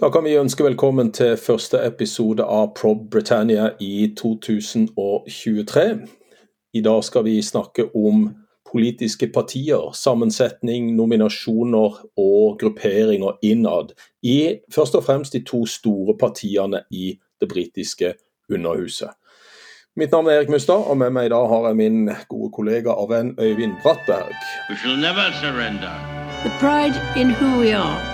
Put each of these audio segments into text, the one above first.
Da kan vi ønske velkommen til første episode av Prob Britannia i 2023. I dag skal vi snakke om politiske partier, sammensetning, nominasjoner og grupperinger innad i først og fremst de to store partiene i det britiske Underhuset. Mitt navn er Erik Mustad, og med meg i dag har jeg min gode kollega og venn Øyvind Brattberg. We shall never surrender. The pride in who we are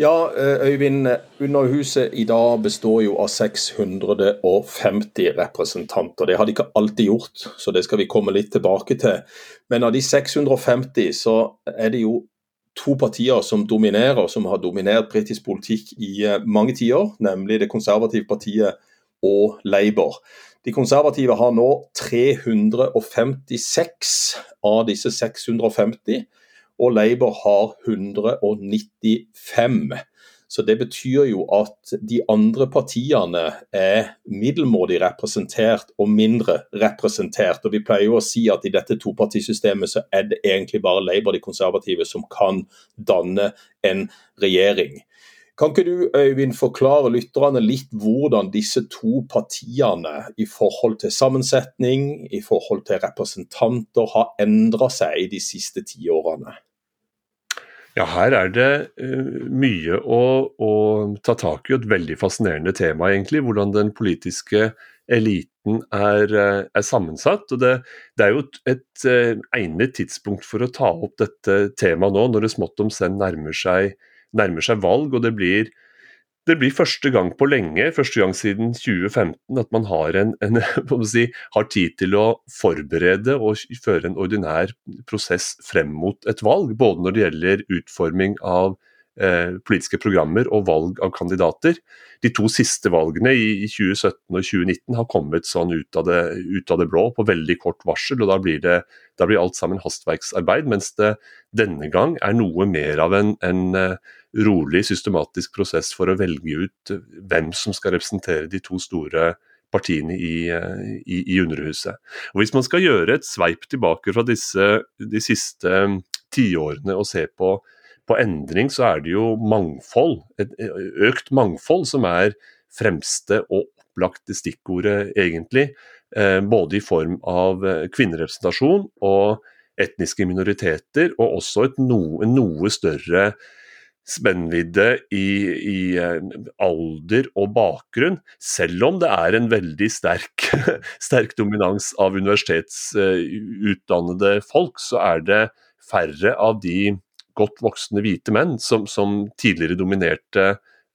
Ja, eh, Øyvind. Underhuset i dag består jo av 650 representanter. Det har de ikke alltid gjort, så det skal vi komme litt tilbake til. Men av de 650 så er det jo to partier som dominerer, som har dominert britisk politikk i eh, mange tiår, nemlig Det konservative partiet og Labour. De konservative har nå 356 av disse 650 og Labour har 195. Så Det betyr jo at de andre partiene er middelmådig representert og mindre representert. og Vi pleier jo å si at i dette topartisystemet så er det egentlig bare Labour, de konservative, som kan danne en regjering. Kan ikke du Øyvind, forklare lytterne litt hvordan disse to partiene i forhold til sammensetning, i forhold til representanter, har endra seg i de siste tiårene? Ja, her er det uh, mye å, å, ta tak i, et veldig fascinerende tema, egentlig. Hvordan den politiske eliten er, uh, er sammensatt. og det, det, er jo et, et uh, egnet tidspunkt for å ta opp dette temaet nå, når det smått om senn nærmer nærmer seg valg. og det blir det blir første gang på lenge, første gang siden 2015, at man har, en, en, si, har, tid til å forberede og føre en ordinær prosess frem mot et valg. Både når det gjelder utforming av eh, politiske programmer og valg av kandidater. De to siste valgene, i 2017 og 2019, har kommet sånn ut av, det, ut av det blå på veldig kort varsel. og Da blir, det, da blir alt sammen hastverksarbeid, mens det denne gang er noe mer av en, en eh, rolig, systematisk prosess for å velge ut eh, hvem som skal representere de to store partiene i, eh, i, i Underhuset. Og Hvis man skal gjøre et sveip tilbake fra disse, de siste mm, tiårene og se på, på, endring, så er det jo mangfold, et økt mangfold, som er fremste og opplagte stikkordet, egentlig. Eh, både i form av kvinnerepresentasjon og etniske minoriteter, og også et noe, noe større spennvidde i, i, eh, alder og bakgrunn, selv om det er en veldig sterk, sterk dominans av universitetsutdannede folk, så er det færre av de godt voksne hvite menn som, som tidligere dominerte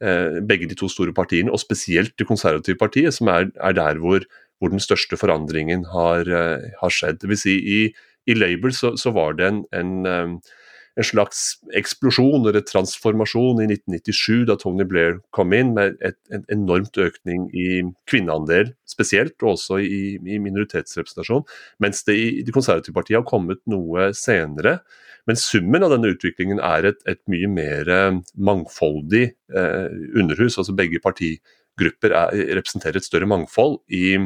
eh, begge de to store partiene, og spesielt det konservative partiet, som er, er der hvor, hvor, den største forandringen har, eh, har skjedd. Det vil si, I, i Labour så, så var det en, en eh, en slags eksplosjon eller transformasjon i 1997, da Tony Blair kom inn, med et, en enormt økning i kvinneandel spesielt, og også i, i minoritetsrepresentasjon. Mens det i Det konservative partiet har kommet noe senere. Men summen av denne utviklingen er et, et mye mer eh, mangfoldig eh, underhus. altså Begge partigrupper er, representerer et større mangfold i,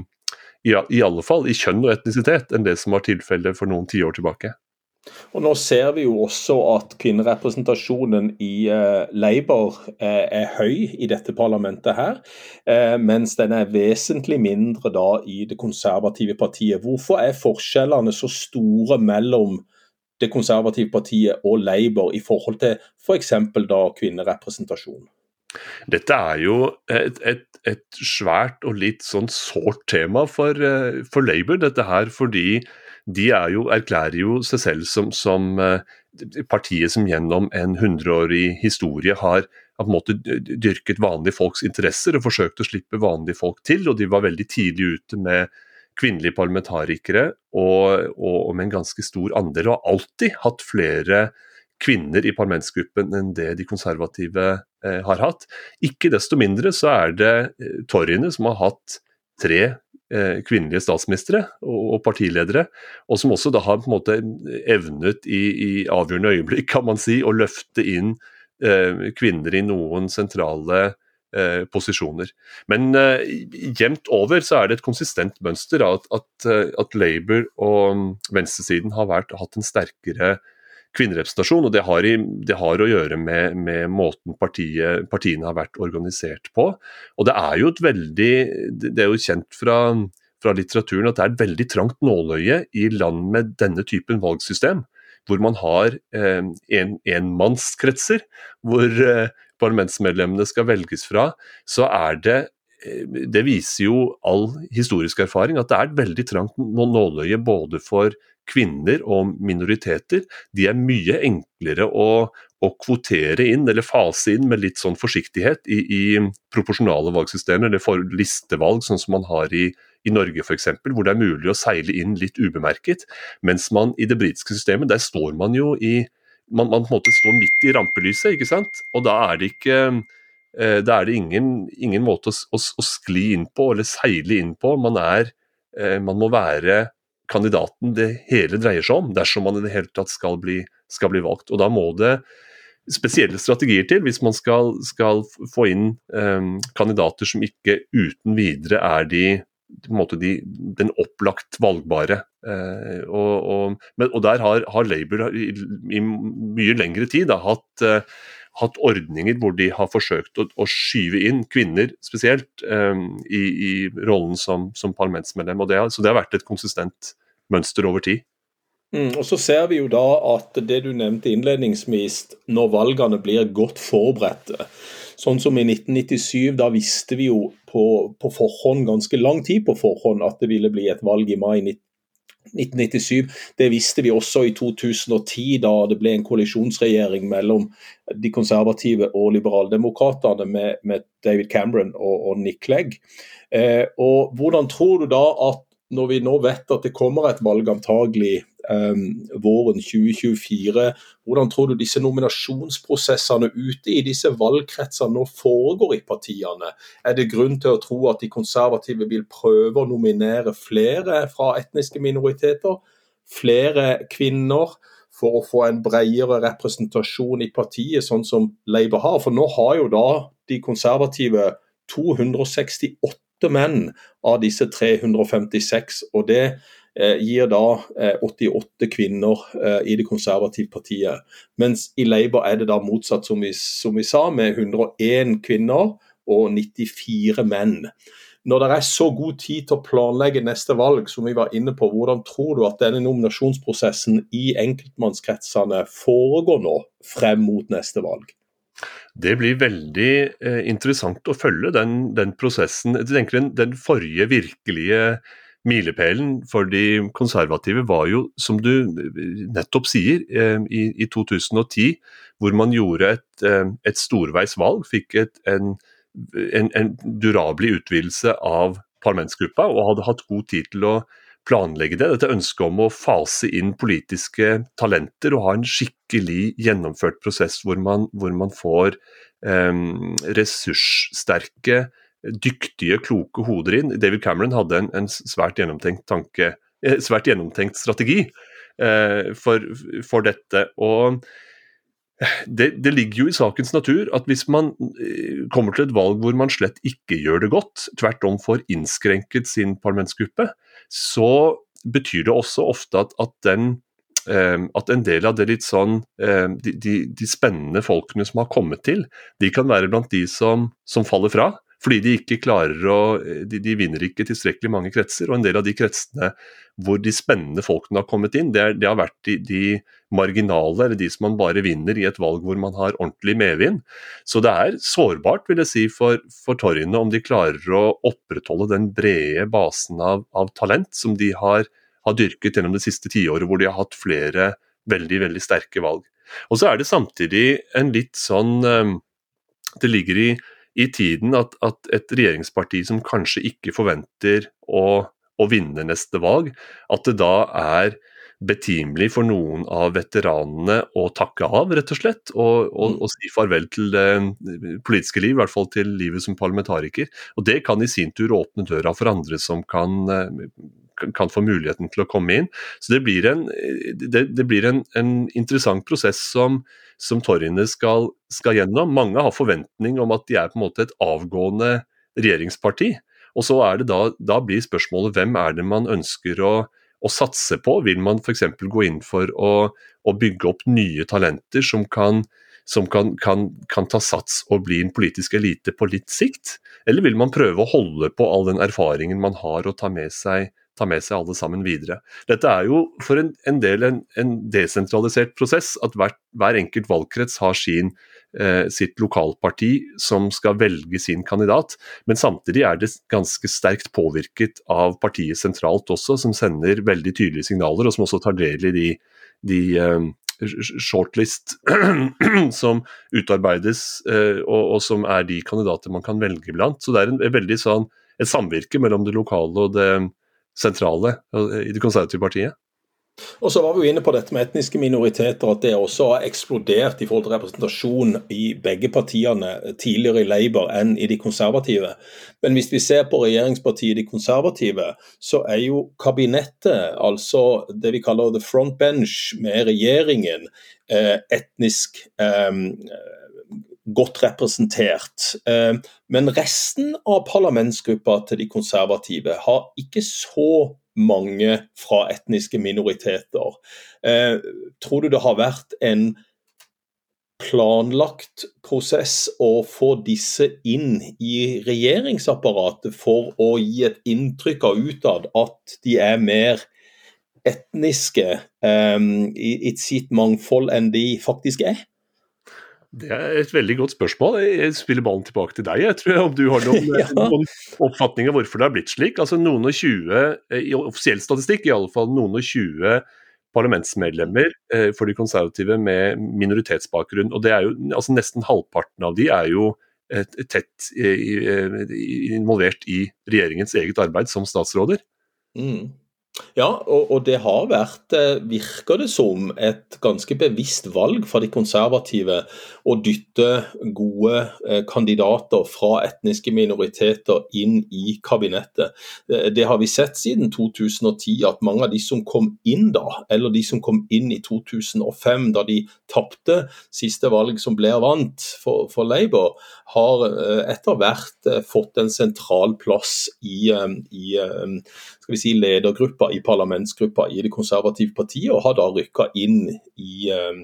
i, i alle fall i kjønn og etnisitet enn det som var tilfellet for noen tiår tilbake. Og Nå ser vi jo også at kvinnerepresentasjonen i uh, Labour uh, er høy i dette parlamentet, her, uh, mens den er vesentlig mindre da i det konservative partiet. Hvorfor er forskjellene så store mellom det konservative partiet og Labour i forhold til f.eks. For da kvinnerepresentasjon? Dette er jo et, et, et, svært og litt sånn sårt tema for, for Labour, dette her fordi de jo, erklærer jo seg selv som, som uh, partiet som gjennom en hundreårig historie har på en måte dyrket vanlige folks interesser og forsøkt å slippe vanlige folk til. og De var veldig tidlig ute med kvinnelige parlamentarikere og, og, og med en ganske stor andel, og har alltid hatt flere kvinner i parlamentsgruppen enn det de konservative eh, har hatt. Ikke desto mindre så er det eh, toryene som har hatt tre eh, kvinnelige statsministre og, partiledere, og som også da har på en måte evnet i, i avgjørende øyeblikk kan man si, å løfte inn eh, kvinner i noen sentrale eh, posisjoner. Men eh, jevnt over så er det et konsistent mønster at, at, eh, at Labour og venstresiden har vært, hatt en sterkere kvinnerepresentasjon. og Det har, i, det har å gjøre med, med måten partiet, partiene har vært organisert på. Og Det er jo et veldig, det er jo kjent fra, fra litteraturen at det er et veldig trangt nåløye i land med denne typen valgsystem. Hvor man har eh, en, enmannskretser, hvor eh, parlamentsmedlemmene skal velges fra. Så er det eh, det viser jo all historisk erfaring at det er et veldig trangt nåløye både for kvinner og minoriteter, de er mye enklere å, å, kvotere inn, eller fase inn med litt sånn forsiktighet i, i proporsjonale valgsystemer, eller for listevalg, sånn som man har i, i Norge f.eks., hvor det er mulig å seile inn litt ubemerket. Mens man i det britiske systemet, der står man jo i man, man, på en måte står midt i rampelyset, ikke sant? Og da er det ikke eh, da er det ingen, ingen måte å, å, å, skli inn på eller seile inn på. Man, er, eh, man må være kandidaten det hele dreier seg om, dersom man i det hele tatt skal bli, skal bli valgt. Og Da må det spesielle strategier til hvis man skal, skal få inn um, kandidater som ikke uten videre er de, de den opplagt valgbare. Uh, og, og, men, og, Der har, har Labour i, i, mye lengre tid da, hatt uh, hatt ordninger hvor de har forsøkt å, å skyve inn kvinner spesielt um, i, i, rollen som, som parlamentsmedlem. Det så det har vært et konsistent mønster over tid. Mm, og så ser vi jo da at det du nevnte innledningsvis, når valgene blir godt forberedte. Sånn som i 1997, da visste vi jo på, på forhånd, ganske lang tid på forhånd, at det ville bli et valg i mai 1997. 1997. Det visste vi også i 2010, da det ble en koalisjonsregjering mellom de konservative og liberaldemokratene med, med David Cameron og, og Nick Clegg. Eh, og Hvordan tror du da at når vi nå vet at det kommer et valg antagelig våren 2024, hvordan tror du disse nominasjonsprosessene ute i disse valgkretsene nå foregår i partiene? Er det grunn til å tro at de konservative vil prøve å nominere flere fra etniske minoriteter? Flere kvinner? For å få en bredere representasjon i partiet, sånn som Labour har. For nå har jo da de konservative 268 menn av disse 356. og Det gir da eh, 88 kvinner eh, i det konservative partiet. Mens i Labour er det da motsatt, som vi, som vi sa, med 101 kvinner og 94 menn. Når det er så god tid til å planlegge neste valg, som vi var inne på, hvordan tror du at denne nominasjonsprosessen i enkeltmannskretsene foregår nå frem mot neste valg? Det blir veldig eh, interessant å følge den, den prosessen. Jeg tenker den, den forrige virkelige milepælen for de konservative var jo, som du nettopp sier, eh, i, i 2010, hvor man gjorde et, eh, et storveis valg, fikk et, en, en, en durabelig utvidelse av parlamentsgruppa og hadde hatt god tid til å planlegge det. Dette ønsket om å fase inn politiske talenter og ha en skikkelig gjennomført prosess hvor man, hvor man får eh, ressurssterke, dyktige, kloke hoder inn. David Cameron hadde en, en svært gjennomtenkt tanke, eh, svært gjennomtenkt strategi eh, for, for, dette. og det, det, ligger jo i sakens natur at hvis man eh, kommer til et valg hvor man slett ikke gjør det godt, tvert om får innskrenket sin parlamentsgruppe, så betyr det også ofte at, at, den, eh, at en del av det litt sånn de, de, de, spennende folkene som har kommet til, de kan være blant de som, som faller fra. Fordi de ikke klarer å de, de, vinner ikke tilstrekkelig mange kretser. Og en del av de kretsene hvor de spennende folkene har kommet inn, det, er, det har vært de, de, marginale, eller de som man bare vinner i et valg hvor man har ordentlig medvind. Så det er sårbart, vil jeg si, for, for torgene om de klarer å opprettholde den brede basen av, av talent som de har, har dyrket gjennom det siste tiåret, hvor de har hatt flere veldig, veldig sterke valg. Og så er det samtidig en litt sånn eh, Det ligger i i tiden at, at, et regjeringsparti som kanskje ikke forventer å, å, vinne neste valg, at det da er betimelig for noen av veteranene å takke av, rett og slett. Og, og, og si farvel til det politiske liv, i hvert fall til livet som parlamentariker. Og det kan i sin tur åpne døra for andre som kan, kan få muligheten til å komme inn. Så det blir en, det, det blir en, en interessant prosess som, som torgene skal, skal gjennom. Mange har forventning om at de er på en måte et avgående regjeringsparti. Og så er det da, da blir spørsmålet hvem er det man ønsker å, å satse på? Vil man f.eks. gå inn for å, å, bygge opp nye talenter som, kan, som kan, kan, kan, ta sats og bli en politisk elite på litt sikt? Eller vil man prøve å holde på all den erfaringen man har og ta med seg, ta med seg alle sammen videre? Dette er jo for en, en del en, en, desentralisert prosess, at hver, hver enkelt valgkrets har sin Eh, sitt lokalparti som skal velge sin kandidat. Men samtidig er det ganske sterkt påvirket av partiet sentralt også, som sender veldig tydelige signaler, og som også tar del i de, de eh, shortlist som utarbeides, uh, og, og, som er de kandidater man kan velge blant. Så det er en, en veldig sånn, et samvirke mellom det lokale og det sentrale i det konservative partiet. Og så var vi jo inne på dette med etniske minoriteter, at det også har eksplodert i forhold til representasjon i begge partiene tidligere i Labour enn i de konservative. Men hvis vi ser på regjeringspartiet de konservative, så er jo kabinettet, altså det vi kaller the front bench med regjeringen, eh, etnisk eh, godt representert. Eh, men resten av parlamentsgruppa til de konservative har ikke så mange fra etniske minoriteter. Eh, tror du det har vært en planlagt prosess å få disse inn i regjeringsapparatet for å gi et inntrykk av utad at de er mer etniske um, i, i sitt mangfold enn de faktisk er? Det er et veldig godt spørsmål. Jeg spiller ballen tilbake til deg. Jeg tror Om du har noen, ja. noen oppfatning av hvorfor det har blitt slik? Altså Noen og 20, eh, i offisiell statistikk i alle fall, noen og 20 parlamentsmedlemmer eh, for de konservative med minoritetsbakgrunn. og det er jo, altså Nesten halvparten av de er jo tett involvert i regjeringens eget arbeid som statsråder. Mm. Ja, og, og, det har vært, eh, virker det som, et ganske bevisst valg fra de konservative å dytte gode eh, kandidater fra etniske minoriteter inn i kabinettet. Det, det har vi sett siden 2010, at mange av de som kom inn da, eller de som kom inn i 2005, da de tapte siste valg som ble vant for, for Labour, har eh, etter hvert fått en sentral plass i, i skal vi si, ledergruppa i parlamentsgruppa i Det konservative partiet, og har da rykka inn i eh,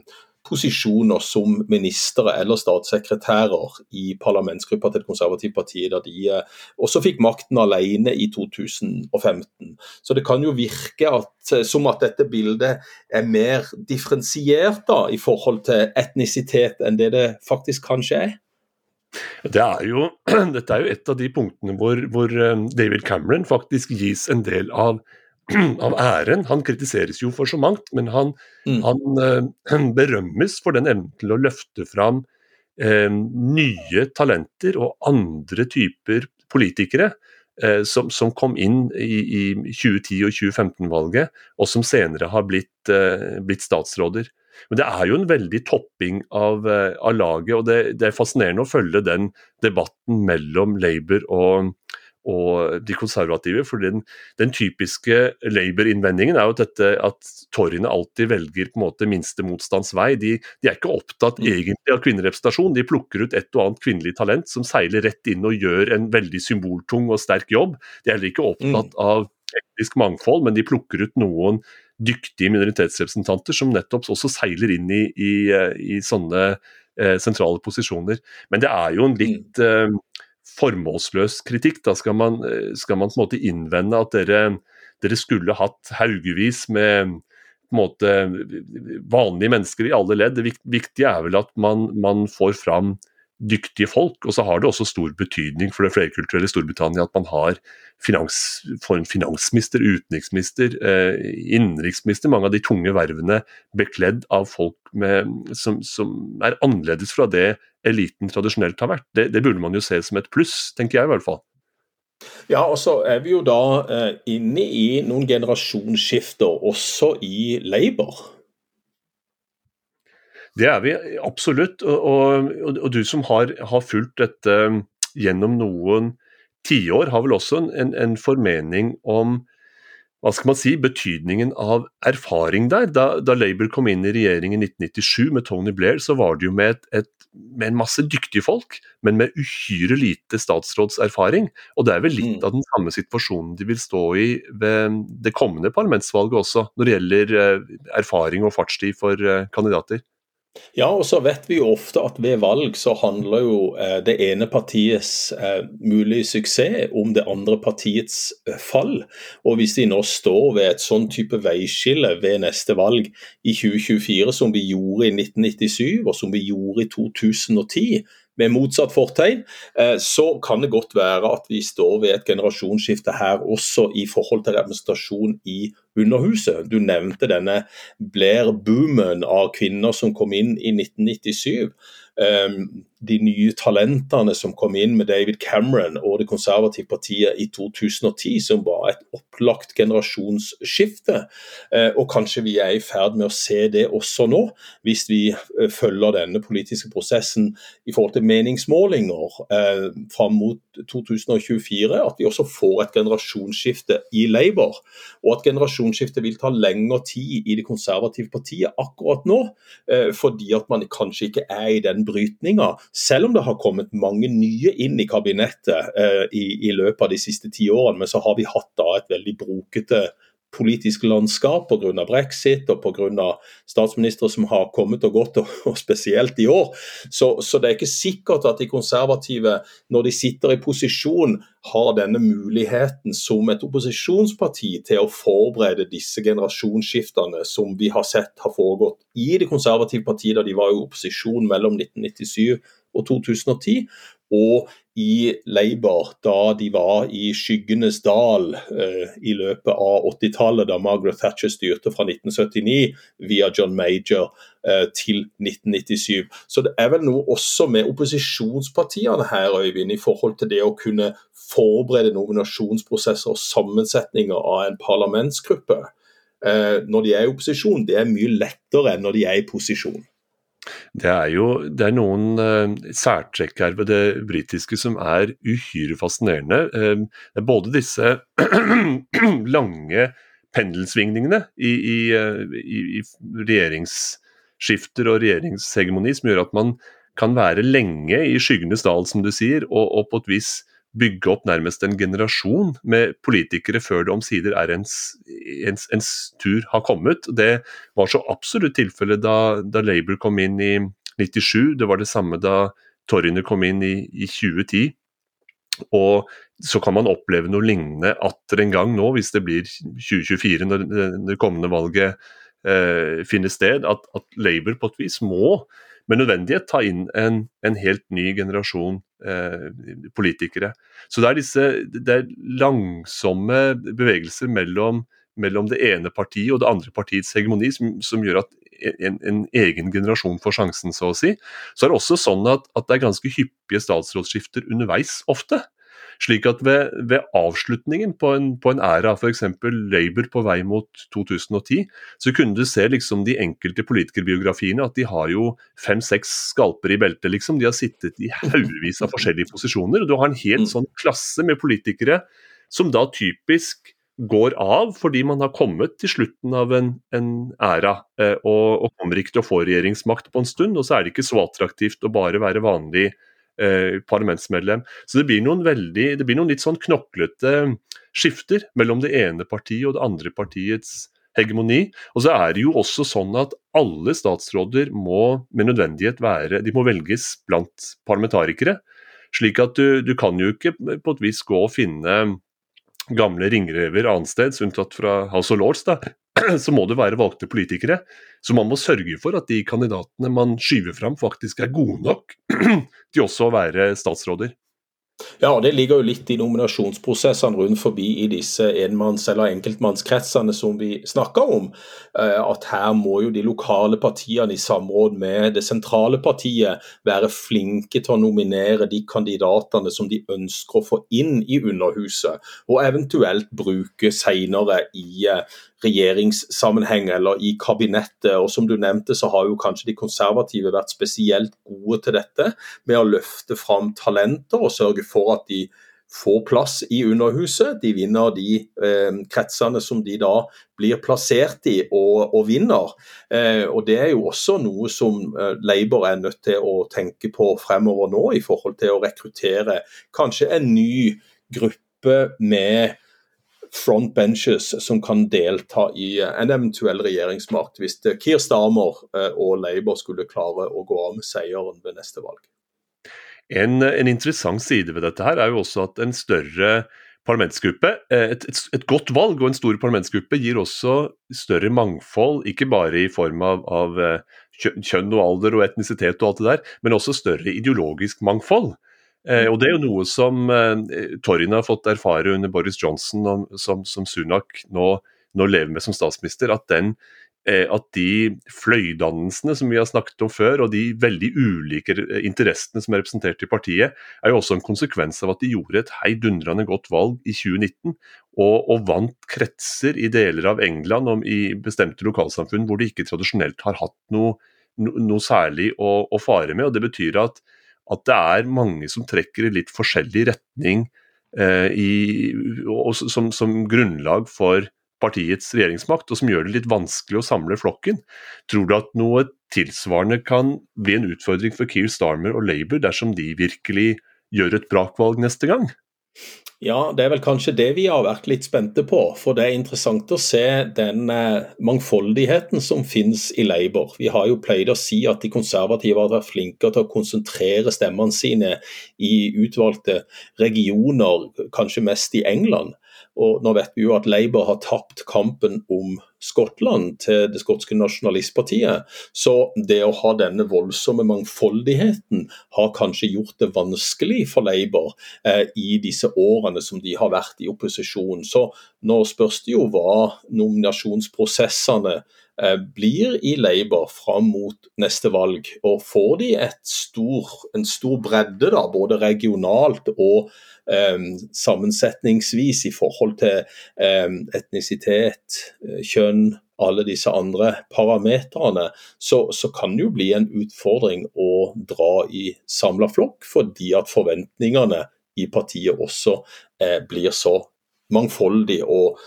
posisjoner som ministre eller statssekretærer i parlamentsgruppa til Det konservative partiet, da de eh, også fikk makten alene i 2015. Så det kan jo virke at, eh, som at dette bildet er mer differensiert da, i forhold til etnisitet enn det det faktisk kanskje er. Det er jo, dette er jo et av de punktene hvor, hvor David Cameron faktisk gis en del av, av, æren. Han kritiseres jo for så mangt, men han, mm. han uh, berømmes for den evnen til å løfte fram eh, nye talenter og andre typer politikere. Eh, som, som, kom inn i, i 2010- og 2015-valget, og som senere har blitt, blitt statsråder. Men det er jo en veldig topping av, eh, av laget, og det, det, er fascinerende å følge den debatten mellom Labour og, og de konservative. For den, den typiske Labour-innvendingen er jo dette at toryene alltid velger på en måte minste motstands vei. De, de, er ikke opptatt mm. egentlig av kvinnerepresentasjon, de plukker ut et og annet kvinnelig talent som seiler rett inn og gjør en veldig symboltung og sterk jobb. De er heller ikke opptatt mm. av etnisk mangfold, men de plukker ut noen dyktige minoritetsrepresentanter som nettopp også seiler inn i, i, eh, i sånne eh, sentrale posisjoner. Men det er jo en litt eh, formålsløs kritikk. Da skal man, eh, skal man, på en måte innvende at dere, dere skulle hatt haugevis med på en måte vanlige mennesker i alle ledd. Det viktige er vel at man, man får fram dyktige folk. Og så har det også stor betydning for det flerkulturelle Storbritannia at man har finans, finansminister, utenriksminister, eh, innenriksminister, mange av de tunge vervene bekledd av folk med, som, som, er annerledes fra det eliten tradisjonelt har vært. Det, det, burde man jo se som et pluss, tenker jeg i hvert fall. Ja, og så er vi jo da eh, inne i noen generasjonsskifter også i Labour. Det er vi absolutt. Og, og, og du som har, har, fulgt dette gjennom noen tiår, har vel også en, en formening om hva skal man si, betydningen av erfaring der. Da, da Labour kom inn i regjeringen i 1997 med Tony Blair, så var det jo med, et, et, med en masse dyktige folk, men med uhyre lite statsrådserfaring. Og det er vel litt mm. av den samme situasjonen de vil stå i ved det kommende parlamentsvalget også, når det gjelder eh, erfaring og fartstid for eh, kandidater. Ja, og så vet vi jo ofte at ved valg så handler jo eh, det ene partiets eh, mulige suksess om det andre partiets eh, fall. Og hvis de nå står ved et sånn type veiskille ved neste valg i 2024 som vi gjorde i 1997 og som vi gjorde i 2010, med motsatt fortegn, eh, så kan det godt være at vi står ved et generasjonsskifte her også i forhold til representasjon i Underhuset. Du nevnte denne Blair-boomen av kvinner som kom inn i 1997. Ehm, de nye talentene som kom inn med David Cameron og Det konservative partiet i 2010, som var et opplagt generasjonsskifte. Eh, og kanskje vi er i ferd med å se det også nå, hvis vi eh, følger denne politiske prosessen i forhold til meningsmålinger eh, fram mot 2024. At vi også får et generasjonsskifte i Labour. Og at generasjonsskiftet vil ta lengre tid i Det konservative partiet akkurat nå, fordi at man kanskje ikke er i den brytninga, selv om det har kommet mange nye inn i kabinettet eh, i, i, løpet av de siste ti årene. Men så har vi hatt da et veldig brokete politisk landskap pga. brexit og pga. statsministre som har kommet og gått, og, spesielt i år. Så, så, det er ikke sikkert at de konservative, når de sitter i posisjon, har denne muligheten som et opposisjonsparti til å forberede disse generasjonsskiftene som vi har sett har foregått i det konservative partiet da de var i opposisjon mellom 1997 og 2010, og i Labour da de var i skyggenes dal eh, i løpet av 80-tallet, da Margaret Thatcher styrte fra 1979 via John Major eh, til 1997. Så det er vel noe også med opposisjonspartiene her, Øyvind, i forhold til det å kunne forberede nominasjonsprosesser og sammensetninger av en parlamentsgruppe. Eh, når de er i opposisjon, det er mye lettere enn når de er i posisjon. Det er jo det er noen uh, særtrekk her ved det britiske som er uhyre fascinerende. Uh, både disse lange pendelsvingningene i, i, uh, i, i, regjeringsskifter og regjeringshegemoni som gjør at man kan være lenge i skyggenes dal, som du sier, og, og på et vis bygge opp nærmest en generasjon med politikere før det omsider er ens, ens, ens, tur har kommet. Det var så absolutt tilfellet da, da, Labour kom inn i 97, det var det samme da Torriner kom inn i, i 2010. Og så kan man oppleve noe lignende atter en gang nå, hvis det blir 2024 når det kommende valget eh, finner sted, at, at Labour på et vis må med nødvendighet ta inn en, en helt ny generasjon eh, politikere. Så det er disse det er langsomme bevegelser mellom, mellom, det ene partiet og det andre partiets hegemoni som, som gjør at en, en, egen generasjon får sjansen, så å si. Så er det også sånn at, at det er ganske hyppige statsrådsskifter underveis ofte. Slik at ved, ved avslutningen på en, på en æra, f.eks. Labour på vei mot 2010, så kunne du se liksom de enkelte politikerbiografiene at de har jo fem-seks skalper i beltet, liksom. De har sittet i haugevis av forskjellige posisjoner. og Du har en helt mm. sånn klasse med politikere som da typisk går av fordi man har kommet til slutten av en, en æra eh, og, og, kommer ikke til å få regjeringsmakt på en stund. Og så er det ikke så attraktivt å bare være vanlig eh, parlamentsmedlem. Så det blir, noen veldig, det blir noen litt sånn knoklete skifter mellom det ene partiet og det andre partiets hegemoni. Og så er det jo også sånn at alle statsråder må med nødvendighet være De må velges blant parlamentarikere. Slik at du, du kan jo ikke på et vis gå og finne gamle ringrever annensteds, unntatt fra House of Lords, da, så må det være valgte politikere. Så man må sørge for at de kandidatene man skyver fram, faktisk er gode nok til også å være statsråder. Ja, det ligger jo litt i nominasjonsprosessene rundt forbi i disse enmanns- eller enkeltmannskretsene som vi snakker om. Eh, at her må jo de lokale partiene i samråd med det sentrale partiet være flinke til å nominere de kandidatene som de ønsker å få inn i Underhuset, og eventuelt bruke senere i eh, regjeringssammenheng eller i kabinettet. Og som du nevnte, så har jo kanskje de konservative vært spesielt gode til dette, med å løfte fram talenter og sørge for at de får plass i Underhuset. De vinner de eh, kretsene som de da blir plassert i og, og vinner. Eh, og Det er jo også noe som eh, Labour er nødt til å tenke på fremover nå, i forhold til å rekruttere kanskje en ny gruppe med frontbenches som kan delta i en eventuell regjeringsmakt hvis Keir Starmer eh, og Labour skulle klare å gå av med seieren ved neste valg. En, en, interessant side ved dette her er jo også at en større parlamentsgruppe, eh, et, et, et, godt valg og en stor parlamentsgruppe gir også større mangfold, ikke bare i form av, av eh, kjønn og alder og etnisitet og alt det der, men også større ideologisk mangfold. Eh, og Det er jo noe som eh, Torjene har fått erfare under Boris Johnson, og, som, som, Sunak nå, nå, lever med som statsminister. At, den, eh, at de fløydannelsene som vi har snakket om før, og de veldig ulike eh, interessene som er representert i partiet, er jo også en konsekvens av at de gjorde et heidundrende godt valg i 2019. Og, og vant kretser i deler av England og i bestemte lokalsamfunn hvor de ikke tradisjonelt har hatt noe, no, noe særlig å, å fare med. og Det betyr at at det er mange som trekker i litt forskjellig retning eh, i, som, som, grunnlag for partiets regjeringsmakt, og som gjør det litt vanskelig å samle flokken. Tror du at noe tilsvarende kan bli en utfordring for Keir Starmer og Labour dersom de virkelig gjør et brakvalg neste gang? Ja, det er vel kanskje det vi har vært litt spente på. For det er interessant å se den eh, mangfoldigheten som finnes i Labour. Vi har jo pleid å si at de konservative har vært flinkere til å konsentrere stemmene sine i utvalgte regioner, kanskje mest i England. Og nå vet vi jo at Labour har tapt kampen om Skottland til det skotske nasjonalistpartiet. Så det å ha denne voldsomme mangfoldigheten har kanskje gjort det vanskelig for Labour eh, i disse årene som de har vært i opposisjon. Så nå spørs det jo hva nominasjonsprosessene eh, blir i Labour fram mot neste valg. Og får de stor, en stor bredde, da, både regionalt og eh, sammensetningsvis i forhold til eh, etnisitet, eh, kjønn, alle disse andre parametrene, så, så, kan det jo bli en utfordring å dra i samla flokk, fordi at forventningene i partiet også eh, blir så mangfoldige og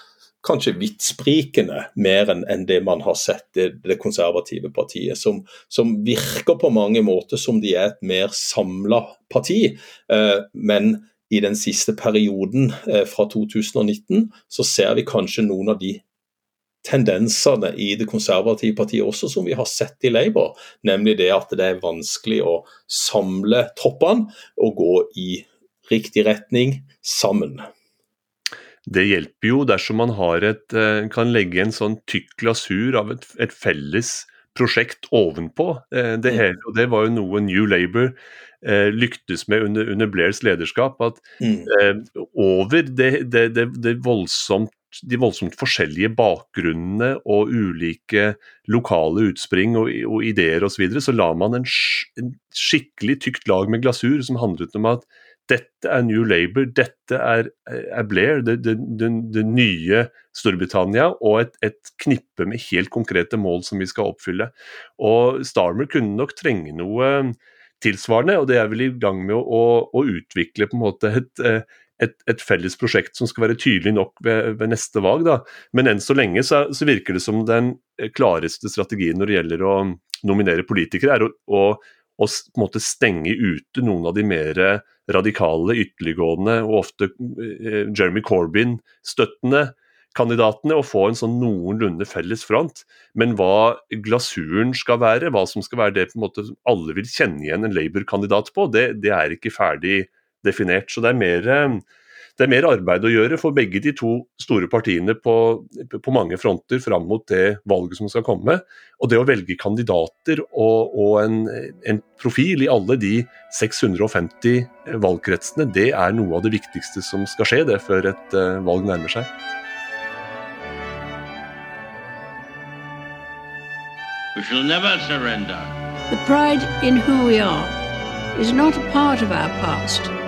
kanskje vidtsprikende mer enn en det man har sett i det konservative partiet, som, som, virker på mange måter som de er et mer samla parti. Eh, men i den siste perioden eh, fra 2019, så ser vi kanskje noen av de tendensene i det konservative partiet også som vi har sett i Labour. Nemlig det at det er vanskelig å samle troppene og gå i riktig retning sammen. Det hjelper jo dersom man et, eh, kan legge en sånn tykk glasur av et, et felles prosjekt ovenpå eh, det mm. hele. Og det var jo noe New Labour eh, lyktes med under, under, Blairs lederskap. At mm. eh, over det, det, det, det voldsomt, de voldsomt forskjellige bakgrunnene og ulike lokale utspring og, og ideer osv., så, videre, så la man en, en skikkelig tykt lag med glasur som handlet om at dette er New Labour, dette er, er Blair, det, det, det, det, nye Storbritannia, og et, et, knippe med helt konkrete mål som vi skal oppfylle. Og Starmer kunne nok trenge noe tilsvarende, og det er vel i gang med å, å, å utvikle på en måte et, eh, et, et, felles prosjekt som skal være tydelig nok ved, ved neste valg. Da. Men enn så lenge så, så, virker det som den klareste strategien når det gjelder å nominere politikere, er å, å, å på en måte stenge ute noen av de mer radikale, ytterliggående og ofte eh, Jeremy Corbyn-støttende kandidatene og få en sånn noenlunde felles front. Men hva glasuren skal være, hva som skal være det på en måte alle vil kjenne igjen en Labour-kandidat på, det, det, er ikke ferdig definert. Så det er mer, det er mer arbeid å gjøre for begge de to store partiene på, på mange fronter fram mot det valget som skal komme. Og det å velge kandidater og, og en, en, profil i alle de 650 valgkretsene, det er noe av det viktigste som skal skje det før et uh, valg nærmer seg. We shall never surrender. The pride in who we are is not a part of our past.